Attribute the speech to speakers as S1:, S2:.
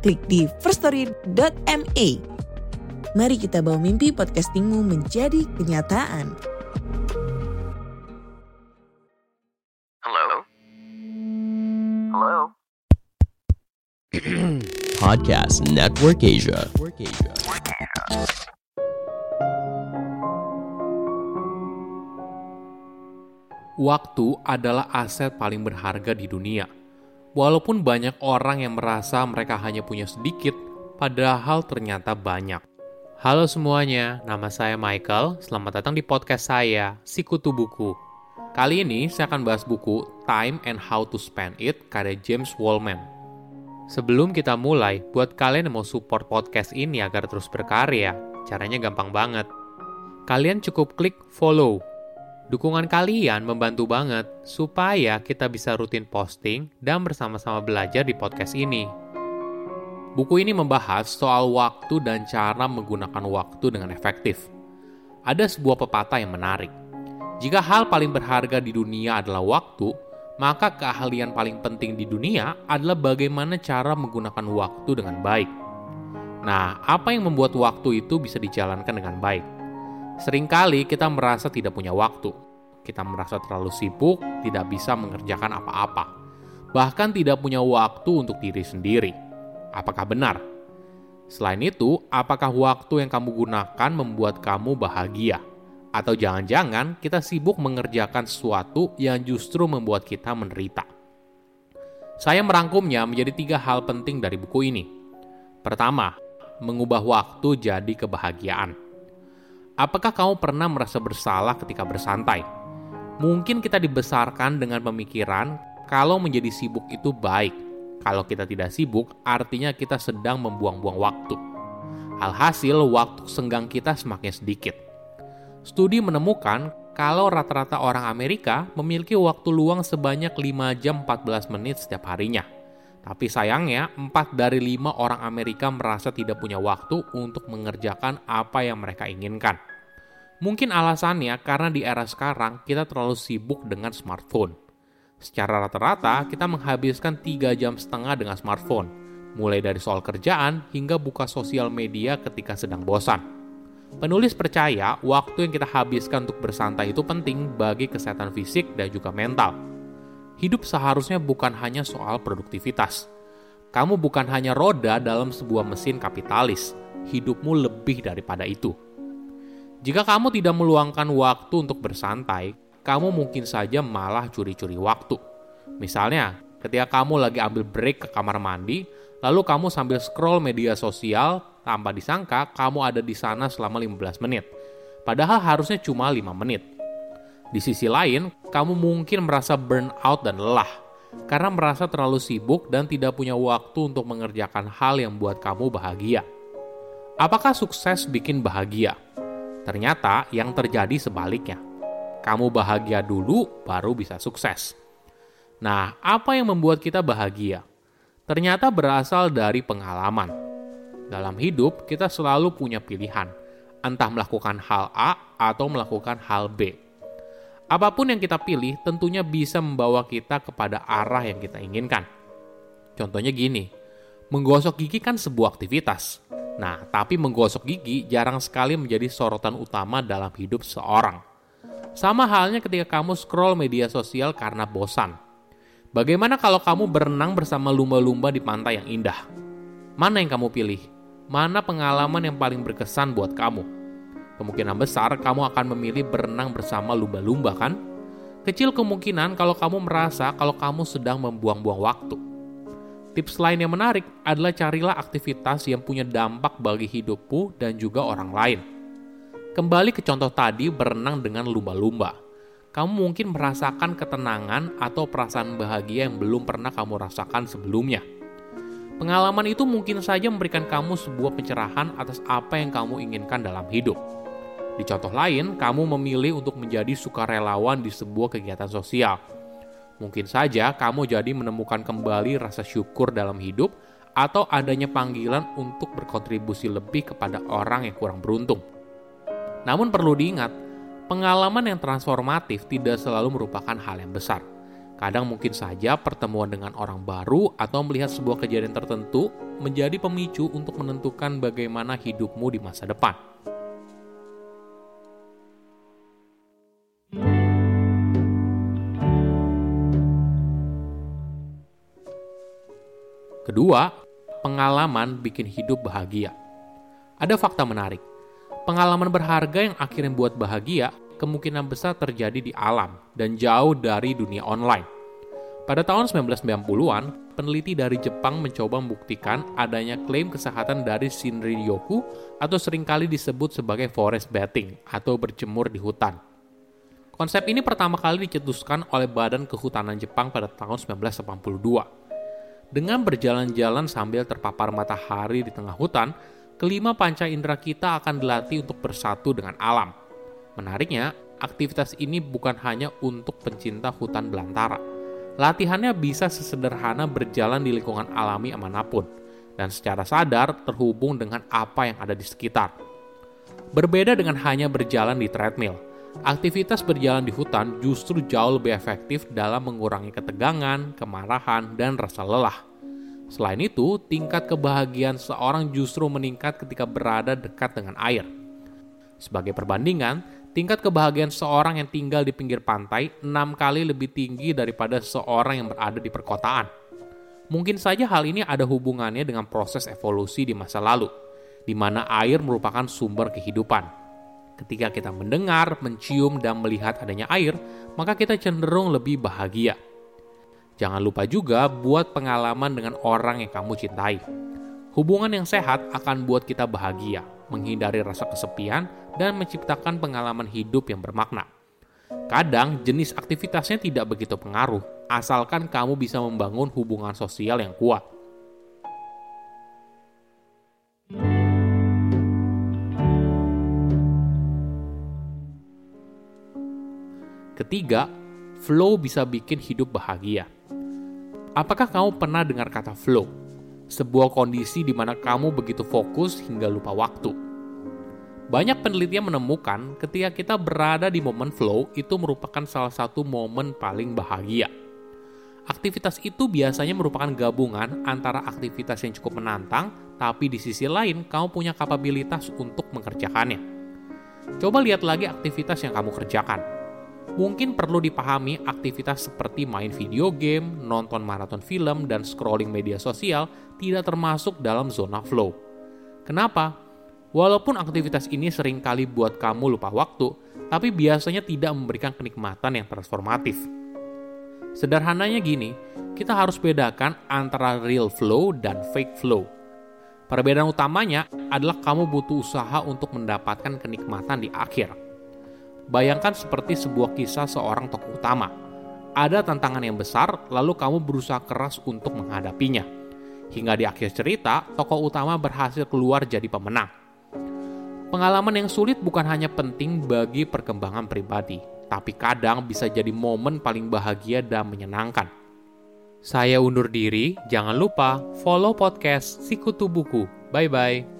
S1: klik di firststory.me. Mari kita bawa mimpi podcastingmu menjadi kenyataan.
S2: Hello? Hello?
S3: Podcast Network Asia.
S4: Waktu adalah aset paling berharga di dunia. Walaupun banyak orang yang merasa mereka hanya punya sedikit, padahal ternyata banyak. Halo semuanya, nama saya Michael. Selamat datang di podcast saya, Sikutu Buku. Kali ini saya akan bahas buku Time and How to Spend It karya James Wallman. Sebelum kita mulai, buat kalian yang mau support podcast ini agar terus berkarya, caranya gampang banget. Kalian cukup klik follow Dukungan kalian membantu banget supaya kita bisa rutin posting dan bersama-sama belajar di podcast ini. Buku ini membahas soal waktu dan cara menggunakan waktu dengan efektif. Ada sebuah pepatah yang menarik. Jika hal paling berharga di dunia adalah waktu, maka keahlian paling penting di dunia adalah bagaimana cara menggunakan waktu dengan baik. Nah, apa yang membuat waktu itu bisa dijalankan dengan baik? Seringkali kita merasa tidak punya waktu. Kita merasa terlalu sibuk, tidak bisa mengerjakan apa-apa. Bahkan tidak punya waktu untuk diri sendiri. Apakah benar? Selain itu, apakah waktu yang kamu gunakan membuat kamu bahagia? Atau jangan-jangan kita sibuk mengerjakan sesuatu yang justru membuat kita menderita? Saya merangkumnya menjadi tiga hal penting dari buku ini. Pertama, mengubah waktu jadi kebahagiaan. Apakah kamu pernah merasa bersalah ketika bersantai? Mungkin kita dibesarkan dengan pemikiran kalau menjadi sibuk itu baik. Kalau kita tidak sibuk, artinya kita sedang membuang-buang waktu. Alhasil, waktu senggang kita semakin sedikit. Studi menemukan kalau rata-rata orang Amerika memiliki waktu luang sebanyak 5 jam 14 menit setiap harinya. Tapi sayangnya, 4 dari 5 orang Amerika merasa tidak punya waktu untuk mengerjakan apa yang mereka inginkan. Mungkin alasannya karena di era sekarang kita terlalu sibuk dengan smartphone. Secara rata-rata kita menghabiskan 3 jam setengah dengan smartphone, mulai dari soal kerjaan hingga buka sosial media ketika sedang bosan. Penulis percaya waktu yang kita habiskan untuk bersantai itu penting bagi kesehatan fisik dan juga mental. Hidup seharusnya bukan hanya soal produktivitas. Kamu bukan hanya roda dalam sebuah mesin kapitalis, hidupmu lebih daripada itu. Jika kamu tidak meluangkan waktu untuk bersantai, kamu mungkin saja malah curi-curi waktu. Misalnya, ketika kamu lagi ambil break ke kamar mandi, lalu kamu sambil scroll media sosial, tanpa disangka kamu ada di sana selama 15 menit. Padahal harusnya cuma 5 menit. Di sisi lain, kamu mungkin merasa burnout dan lelah karena merasa terlalu sibuk dan tidak punya waktu untuk mengerjakan hal yang buat kamu bahagia. Apakah sukses bikin bahagia? Ternyata yang terjadi sebaliknya. Kamu bahagia dulu, baru bisa sukses. Nah, apa yang membuat kita bahagia? Ternyata berasal dari pengalaman. Dalam hidup, kita selalu punya pilihan, entah melakukan hal A atau melakukan hal B. Apa pun yang kita pilih tentunya bisa membawa kita kepada arah yang kita inginkan. Contohnya gini, menggosok gigi kan sebuah aktivitas. Nah, tapi menggosok gigi jarang sekali menjadi sorotan utama dalam hidup seorang. Sama halnya ketika kamu scroll media sosial karena bosan. Bagaimana kalau kamu berenang bersama lumba-lumba di pantai yang indah? Mana yang kamu pilih? Mana pengalaman yang paling berkesan buat kamu? Kemungkinan besar kamu akan memilih berenang bersama lumba-lumba kan? Kecil kemungkinan kalau kamu merasa kalau kamu sedang membuang-buang waktu. Tips lain yang menarik adalah carilah aktivitas yang punya dampak bagi hidupmu dan juga orang lain. Kembali ke contoh tadi berenang dengan lumba-lumba. Kamu mungkin merasakan ketenangan atau perasaan bahagia yang belum pernah kamu rasakan sebelumnya. Pengalaman itu mungkin saja memberikan kamu sebuah pencerahan atas apa yang kamu inginkan dalam hidup. Di contoh lain, kamu memilih untuk menjadi sukarelawan di sebuah kegiatan sosial. Mungkin saja kamu jadi menemukan kembali rasa syukur dalam hidup atau adanya panggilan untuk berkontribusi lebih kepada orang yang kurang beruntung. Namun perlu diingat, pengalaman yang transformatif tidak selalu merupakan hal yang besar – Kadang mungkin saja pertemuan dengan orang baru atau melihat sebuah kejadian tertentu menjadi pemicu untuk menentukan bagaimana hidupmu di masa depan. Kedua, pengalaman bikin hidup bahagia. Ada fakta menarik. Pengalaman berharga yang akhirnya buat bahagia kemungkinan besar terjadi di alam dan jauh dari dunia online. Pada tahun 1990-an, peneliti dari Jepang mencoba membuktikan adanya klaim kesehatan dari Shinrin-yoku atau sering kali disebut sebagai forest bathing atau berjemur di hutan. Konsep ini pertama kali dicetuskan oleh Badan Kehutanan Jepang pada tahun 1982. Dengan berjalan-jalan sambil terpapar matahari di tengah hutan, kelima panca indera kita akan dilatih untuk bersatu dengan alam. Menariknya, aktivitas ini bukan hanya untuk pencinta hutan belantara. Latihannya bisa sesederhana berjalan di lingkungan alami mana pun, dan secara sadar terhubung dengan apa yang ada di sekitar. Berbeda dengan hanya berjalan di treadmill, aktivitas berjalan di hutan justru jauh lebih efektif dalam mengurangi ketegangan, kemarahan, dan rasa lelah. Selain itu, tingkat kebahagiaan seorang justru meningkat ketika berada dekat dengan air. Sebagai perbandingan, tingkat kebahagiaan seorang yang tinggal di pinggir pantai enam kali lebih tinggi daripada seorang yang berada di perkotaan. Mungkin saja hal ini ada hubungannya dengan proses evolusi di masa lalu, di mana air merupakan sumber kehidupan. Ketika kita mendengar, mencium, dan melihat adanya air, maka kita cenderung lebih bahagia. Jangan lupa juga buat pengalaman dengan orang yang kamu cintai. Hubungan yang sehat akan buat kita bahagia, menghindari rasa kesepian, dan menciptakan pengalaman hidup yang bermakna. Kadang jenis aktivitasnya tidak begitu pengaruh, asalkan kamu bisa membangun hubungan sosial yang kuat. Ketiga, flow bisa bikin hidup bahagia. Apakah kamu pernah dengar kata flow? sebuah kondisi di mana kamu begitu fokus hingga lupa waktu. Banyak penelitian menemukan ketika kita berada di momen flow itu merupakan salah satu momen paling bahagia. Aktivitas itu biasanya merupakan gabungan antara aktivitas yang cukup menantang, tapi di sisi lain kamu punya kapabilitas untuk mengerjakannya. Coba lihat lagi aktivitas yang kamu kerjakan mungkin perlu dipahami aktivitas seperti main video game, nonton maraton film, dan scrolling media sosial tidak termasuk dalam zona flow. Kenapa? Walaupun aktivitas ini sering kali buat kamu lupa waktu, tapi biasanya tidak memberikan kenikmatan yang transformatif. Sederhananya gini, kita harus bedakan antara real flow dan fake flow. Perbedaan utamanya adalah kamu butuh usaha untuk mendapatkan kenikmatan di akhir Bayangkan seperti sebuah kisah seorang tokoh utama. Ada tantangan yang besar, lalu kamu berusaha keras untuk menghadapinya. Hingga di akhir cerita, tokoh utama berhasil keluar jadi pemenang. Pengalaman yang sulit bukan hanya penting bagi perkembangan pribadi, tapi kadang bisa jadi momen paling bahagia dan menyenangkan. Saya undur diri, jangan lupa follow podcast Sikutu Buku. Bye-bye.